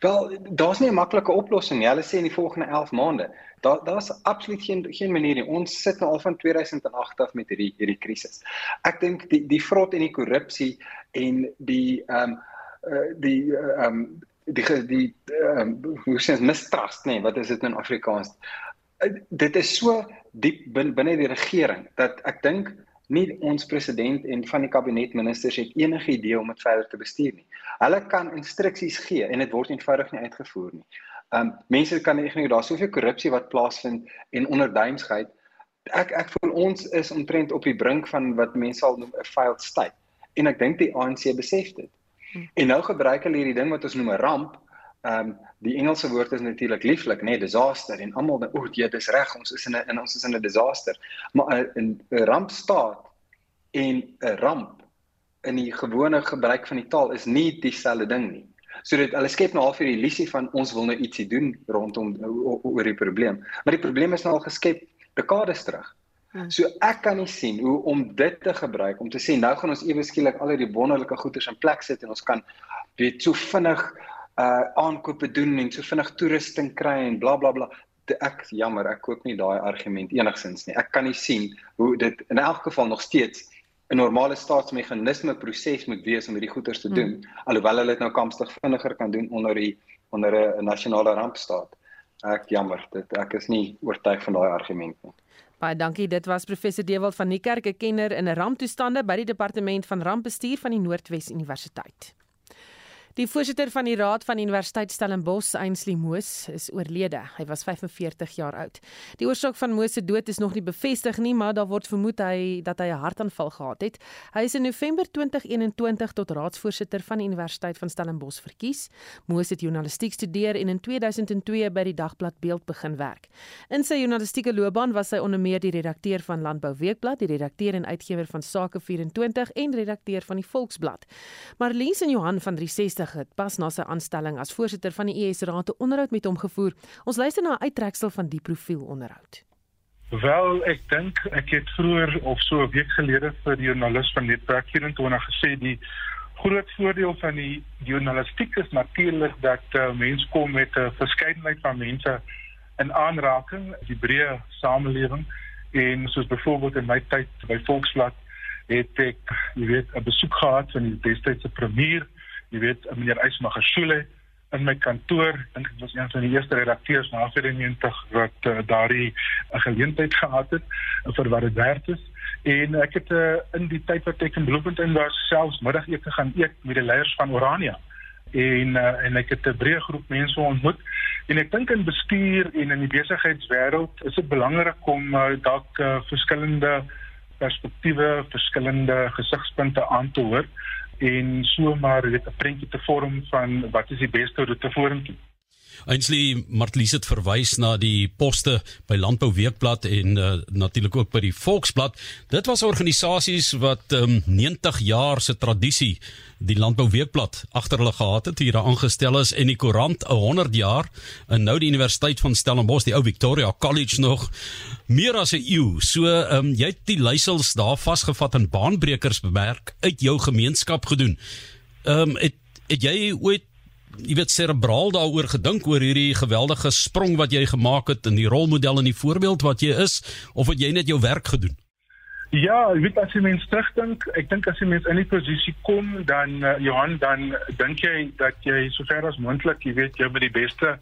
Wel, daar's nie 'n maklike oplossing nie. Hulle sê in die volgende 11 maande. Daar daar's absoluut geen geen manier nie. Ons sit nou al van 2008 af met hierdie hierdie krisis. Ek dink die die vrot en die korrupsie en die ehm um, uh, die ehm um, die die um, hoe sê mistrust nê, nee, wat is dit in Afrikaans? Uh, dit is so diep bin, binne die regering dat ek dink nie ons president en van die kabinetministers het enige idee om dit verder te bestuur nie. Hulle kan instruksies gee en dit word eenvoudig nie uitgevoer nie. Um mense kan ignoreer daar's soveel korrupsie wat plaasvind en onderduimsheid. Ek ek voel ons is omtrent op die brink van wat mense sal noem 'n failed state. En ek dink die ANC besef dit. Hmm. En nou gebruik hulle hierdie ding wat ons noem 'n ramp ehm um, die Engelse woord is natuurlik lieflik, nê, nee, disaster en almal dink, o, dit is reg, ons is in 'n ons is in 'n disaster. Maar 'n 'n ramp staat en 'n ramp in die gewone gebruik van die taal is nie dieselfde ding nie. So dit hulle skep nou al vir die illusie van ons wil nou ietsie doen rondom oor die probleem. Maar die probleem is nou al geskep dekades terug. Hmm. So ek kan nie sien hoe om dit te gebruik om te sê nou gaan ons ewe skielik al hierdie wonderlike goederes in plek sit en ons kan weet so vinnig uh aankope doen en so vinnig toerusting kry en bla bla bla. Ek jammer, ek koop nie daai argument enigsins nie. Ek kan nie sien hoe dit in elk geval nog steeds 'n normale staatsmeganisme proses moet wees om hierdie goeders te doen, hmm. alhoewel hulle dit nou kampstig vinniger kan doen onder die onder 'n nasionale rampstaat. Ek jammer, dit ek is nie oortuig van daai argument nie. Baie dankie. Dit was professor Dewald van Niekerk, 'n kenner in ramptoestande by die departement van rampbestuur van die Noordwes Universiteit. Die voorsitter van die Raad van Universiteit Stellenbosch, Ainsley Moos, is oorlede. Hy was 45 jaar oud. Die oorsaak van Moos se dood is nog nie bevestig nie, maar daar word vermoed hy dat hy 'n hartaanval gehad het. Hy is in November 2021 tot raadsvoorsitter van die Universiteit van Stellenbosch verkies. Moos het journalistiek studeer en in 2002 by die dagblad Beeld begin werk. In sy journalistieke loopbaan was hy onder meer die redakteur van Landbou Weekblad, die redakteur en uitgewer van Sake 24 en redakteur van die Volksblad. Marlies en Johan van 360 Lig het pas na sy aanstelling as voorsitter van die ES Raad 'n onderhoud met hom gevoer. Ons luister na 'n uittreksel van die profiel onderhoud. Wel, ek dink ek het vroeër of so 'n week gelede vir die joernalis van Netwerk 24 gesê die groot voordeel van die journalistiek is natuurlik dat uh, mense kom met 'n uh, verskeidenheid van mense in aanraking, die breë samelewing en soos byvoorbeeld in my tyd by Volksblad het ek, jy weet, 'n besoek gehad van die destydse premier jy weet meneer Eismagashule in my kantoor. Dink ek was een van die eerste redakteurs na 94 wat uh, daardie uh, geleentheid gehad het uh, vir wat dit werd is. En ek het uh, in die tyd wat ek in Bloemfontein was selfs middagete gaan eet met die leiers van Orania. En uh, en ek het 'n breë groep mense ontmoet. En ek dink in bestuur en in die besigheidswêreld is dit belangrik om uh, dalk uh, verskillende perspektiewe, verskillende gesigspunte aan te hoor en so maar 'n prentjie te vorm van wat is die beste roete vorentoe. Ainsley Martlies het verwys na die poste by Landbou Weekblad en uh, natuurlik ook by die Volksblad. Dit was organisasies wat um, 90 jaar se tradisie die Landbou Weekblad agter hulle gehad het, hier aangestel is en die koerant 'n 100 jaar en nou die Universiteit van Stellenbosch, die ou Victoria College nog meer as 'n eeu. So, ehm um, jy het die leiersels daar vasgevat en baanbrekers bemerk uit jou gemeenskap gedoen. Ehm um, het het jy ooit jy weet serebraal daaroor gedink oor hierdie geweldige sprong wat jy gemaak het in die rolmodel en die voorbeeld wat jy is of het jy net jou werk gedoen? Ja, ek weet as jy mens terugdink, ek dink as jy mens in die posisie kom dan uh, Johan dan dink jy dat jy sover as moontlik, jy weet jy met die beste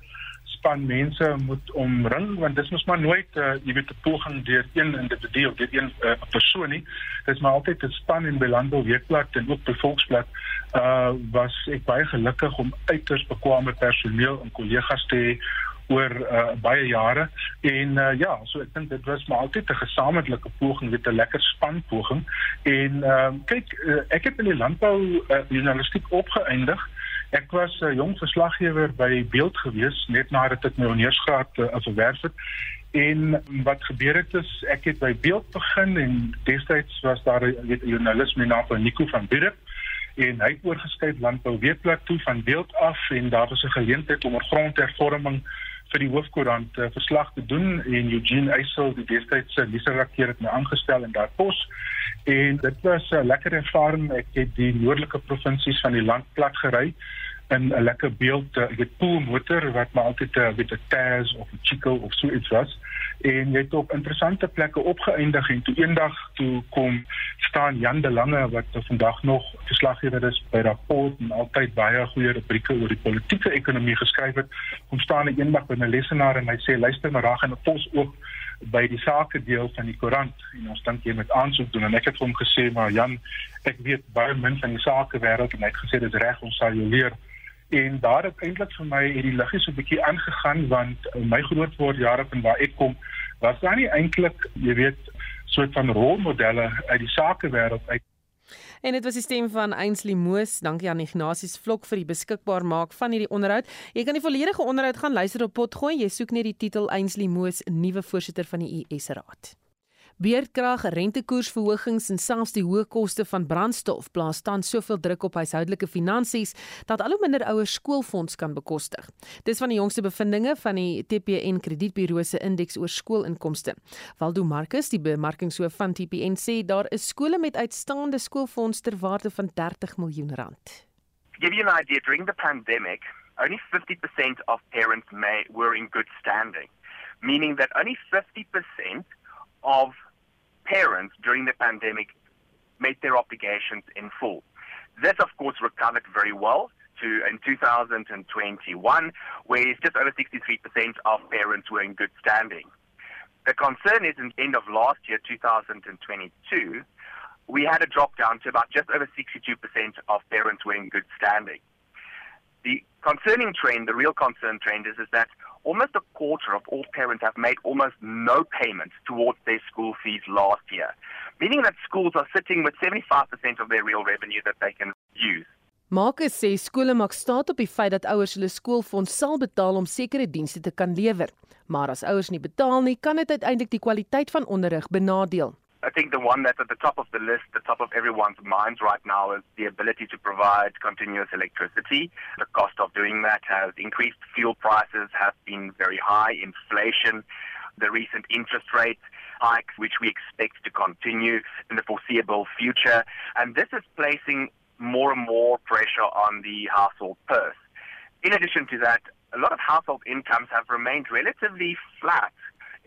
span mense moet omring want dit is mos maar nooit uh, jy weet 'n poging deur een individu of deur een uh, persoon nie. Dit is maar altyd 'n span in Belando Weekblad en ook by Volksblad uh was ek baie gelukkig om uiters bekwame personeel en kollegas te hê oor uh, baie jare. En uh, ja so ek dink dit was maar altyd 'n gesamentlike poging met 'n lekker span poging. En uh, kyk uh, ek het in die landbou uh, journalistiek opgeëindig. Ek was 'n uh, jong verslaggewer by Beeld gewees net nadat ek my honeursgraad uh, verwerf het. En wat gebeur het is ek het by Beeld begin en destyds was daar 'n joernalis met naam Nico van Bierup en hy het oorgeskuif landbou weekblad toe van Beeld af en daar was 'n geleentheid om 'n grondhervorming vir die hoofkoerant uh, verslag te doen en Eugene Eysel die destydse nuusredakteur het my aangestel in daardie pos. En dit was 'n lekker ervaring. Ek het die noordelike provinsies van die land plat gery in 'n lekker beeld ek het pool motor wat maar altyd 'n bietjie Taz of 'n Chico of so iets was. En jy het op interessante plekke opgeëindig en toe eendag toe kom staan Jan de Lange wat vandag nog verslaggewer is by Rapport en altyd baie goeie rubrieke oor die politieke ekonomie geskryf het kom staan hy eendag by 'n lesenaar en hy sê luister maar raak in 'n pos ook by die sake deel van die koerant. En ons dink jy moet aansoek doen en ek het hom gesê maar Jan ek weet baie min van die sake wêreld en hy het gesê dit is reg ons sal jou leer en daar het eintlik vir my hierdie liggie so 'n bietjie aangegaan want my groot word jare van waar ek kom was daar nie eintlik jy weet soort van rolmodelle uit die sakewêreld uit En dit was die stem van Ainsley Moos. Dankie aan Ignatius Vlok vir die beskikbaar maak van hierdie onderhoud. Jy kan die volledige onderhoud gaan luister op Potgooi. Jy soek net die titel Ainsley Moos, nuwe voorsitter van die US Raad. Beerdkrag, rentekoersverhogings en selfs die hoë koste van brandstof plaas tans soveel druk op huishoudelike finansies dat al hoe minder ouers skoolfonds kan bekostig. Dis van die jongste bevindinge van die TPN kredietburo se indeks oor skoolinkomste. Waldo Marcus, die bemarkingshoof van TPN sê daar is skole met uitstaande skoolfonds ter waarde van 30 miljoen rand. To give you an idea, during the pandemic, only 50% of parents may were in good standing, meaning that only 50% of parents during the pandemic made their obligations in full. This, of course, recovered very well to in 2021, where just over 63% of parents were in good standing. The concern is in the end of last year, 2022, we had a drop down to about just over 62% of parents were in good standing. The concerning trend, the real concern trend is, is that almost a quarter of all parents have made almost no payments towards their school fees last year, meaning that schools are sitting with 75% of their real revenue that they can use. Marcus sê skole maak staat op die feit dat ouers hulle skoolfonds sal betaal om sekere dienste te kan lewer. Maar as ouers nie betaal nie, kan dit uiteindelik die kwaliteit van onderrig benadeel. I think the one that's at the top of the list, the top of everyone's minds right now is the ability to provide continuous electricity. The cost of doing that has increased. Fuel prices have been very high. Inflation, the recent interest rate hikes, which we expect to continue in the foreseeable future. And this is placing more and more pressure on the household purse. In addition to that, a lot of household incomes have remained relatively flat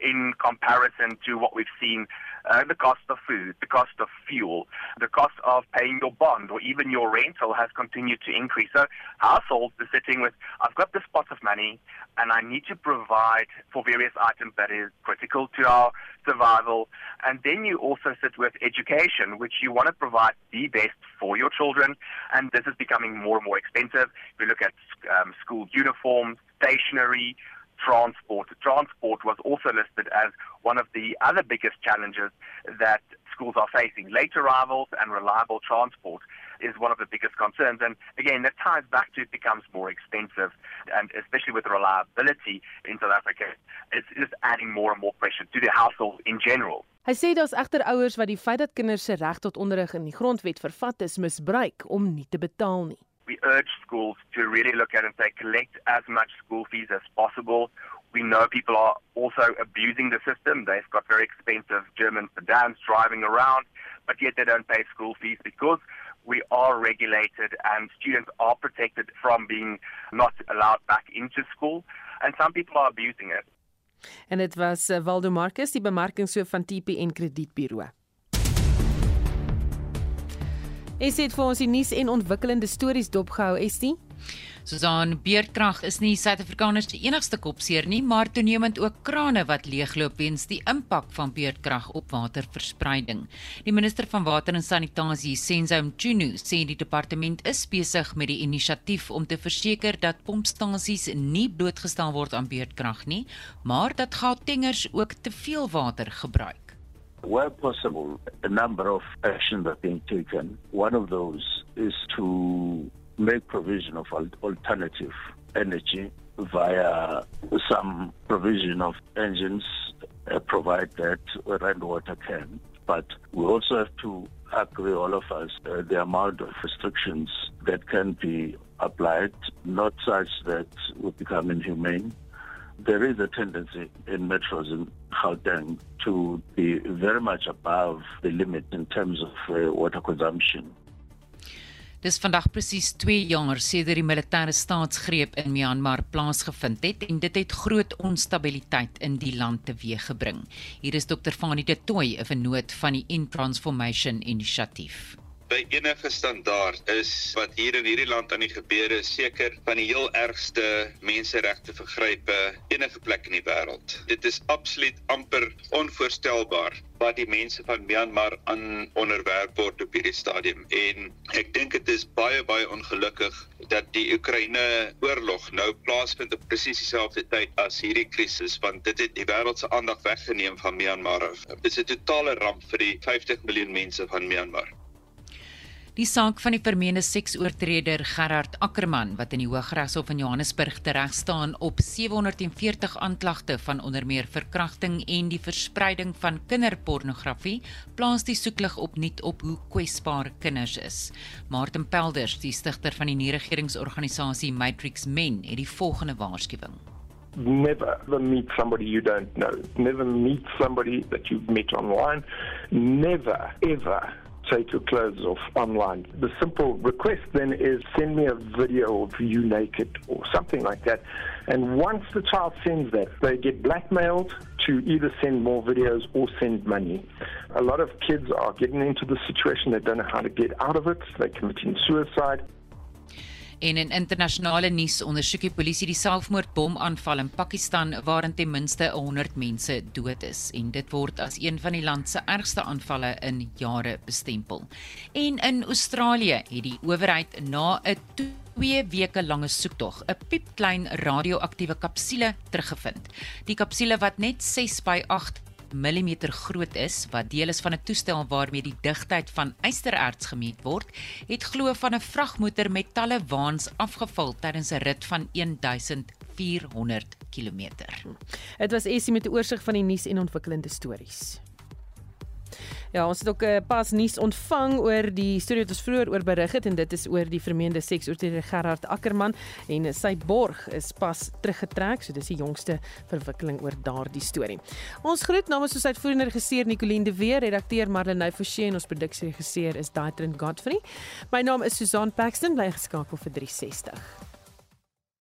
in comparison to what we've seen uh, the cost of food, the cost of fuel, the cost of paying your bond or even your rental has continued to increase. So households are sitting with, I've got this pot of money and I need to provide for various items that is critical to our survival. And then you also sit with education, which you want to provide the best for your children. And this is becoming more and more expensive. If you look at um, school uniforms, stationery, transport. Transport was also listed as one of the other biggest challenges that schools are facing. Late arrivals and reliable transport is one of the biggest concerns. And again, that ties back to it becomes more expensive, and especially with reliability in South Africa, it's just adding more and more pressure to the household in general. Hy sê daar's egter ouers wat die feit dat kinders se reg tot onderrig in die grondwet vervat is, misbruik om nie te betaal nie. We urge schools to really look at and say collect as much school fees as possible. We know people are also abusing the system. They've got very expensive German sedans driving around, but yet they don't pay school fees because we are regulated and students are protected from being not allowed back into school. And some people are abusing it. En dit was uh, Waldo Marcus, die bemarkingshoof van TPN Kredietburo. Es het vir ons die nuus en ontwikkelende stories dopgehou, Estie. Susan Beerdkrag is nie Suid-Afrikaners se enigste kopseer nie, maar toenemend ook krane wat leegloop weens die impak van beerdkrag op waterverspreiding. Die minister van Water en Sanitasie, Senzo Mchunu, sê die departement is besig met die inisiatief om te verseker dat pompstasies nie blootgestel word aan beerdkrag nie, maar dat Gautengers ook te veel water gebruik. Where possible, a number of actions are being taken. One of those is to make provision of alternative energy via some provision of engines uh, provide that rainwater can. But we also have to agree, all of us, uh, the amount of restrictions that can be applied, not such that we become inhumane, there is a tendency in metros in Gauteng to be very much above the limit in terms of uh, water consumption. Dis vandag presies 2 jaar sedert die militêre staatsgreep in Myanmar plaasgevind het en dit het groot onstabiliteit in die land teweeggebring. Hier is Dr. Fanie de Tooy, 'n vernoot van die In Transformation Inisiatief by enige standaard is wat hier in hierdie land aan die gebeur is seker van die heel ergste menseregte vergrype enige plek in die wêreld. Dit is absoluut amper onvoorstelbaar wat die mense van Myanmar aan onderwerp word op hierdie stadium en ek dink dit is baie baie ongelukkig dat die Oekraïne oorlog nou plaasvind op presies dieselfde tyd as hierdie krisis want dit het die wêreld se aandag weggeneem van Myanmar. Dit is 'n totale ramp vir die 50 miljoen mense van Myanmar. Die saak van die vermeende seksoortreder Gerard Ackermann wat in die Hooggeregshof in Johannesburg tereg staan op 740 aanklagte van onder meer verkrachting en die verspreiding van kinderpornografie, plaas die soeklig opnuut op hoe kwesbaar kinders is. Martin Pelders, die stigter van die nie-regeringsorganisasie Matrix Men, het die volgende waarskuwing. Never meet somebody you don't know. Never meet somebody that you've met online. Never ever take your clothes off online. The simple request then is send me a video of you naked or something like that. And once the child sends that, they get blackmailed to either send more videos or send money. A lot of kids are getting into the situation, they don't know how to get out of it, they're committing suicide. En in internasionale nuus ondersoek die polisie die selfmoordbomaanval in Pakistan waarin ten minste 100 mense dood is en dit word as een van die land se ergste aanvalle in jare bestempel. En in Australië het die owerheid na 'n 2 weke lange soektog 'n piepklein radioaktiewe kapsule teruggevind. Die kapsule wat net 6 by 8 mm groot is wat deel is van 'n toestel waarmee die digtheid van ystererts gemeet word, het glo van 'n vragmotor met talle waans afgeval tydens 'n rit van 1400 km. Dit was Essie met 'n oorsig van die nuus en ontwikkelende stories. Ja, ons het ook 'n uh, pas nuus ontvang oor die storie wat ons vroeër oor berig het en dit is oor die vermeende seksoortreder Gerard Ackermann en sy borg is pas teruggetrek, so dis die jongste verwikkeling oor daardie storie. Ons groet namens ons uitvoerende regisseur Nicoline de Weer, redakteur Marlenae Forsie en ons produksieregisseur is Daitrin Godfrey. My naam is Susan Paxton, bly geskakel vir 360.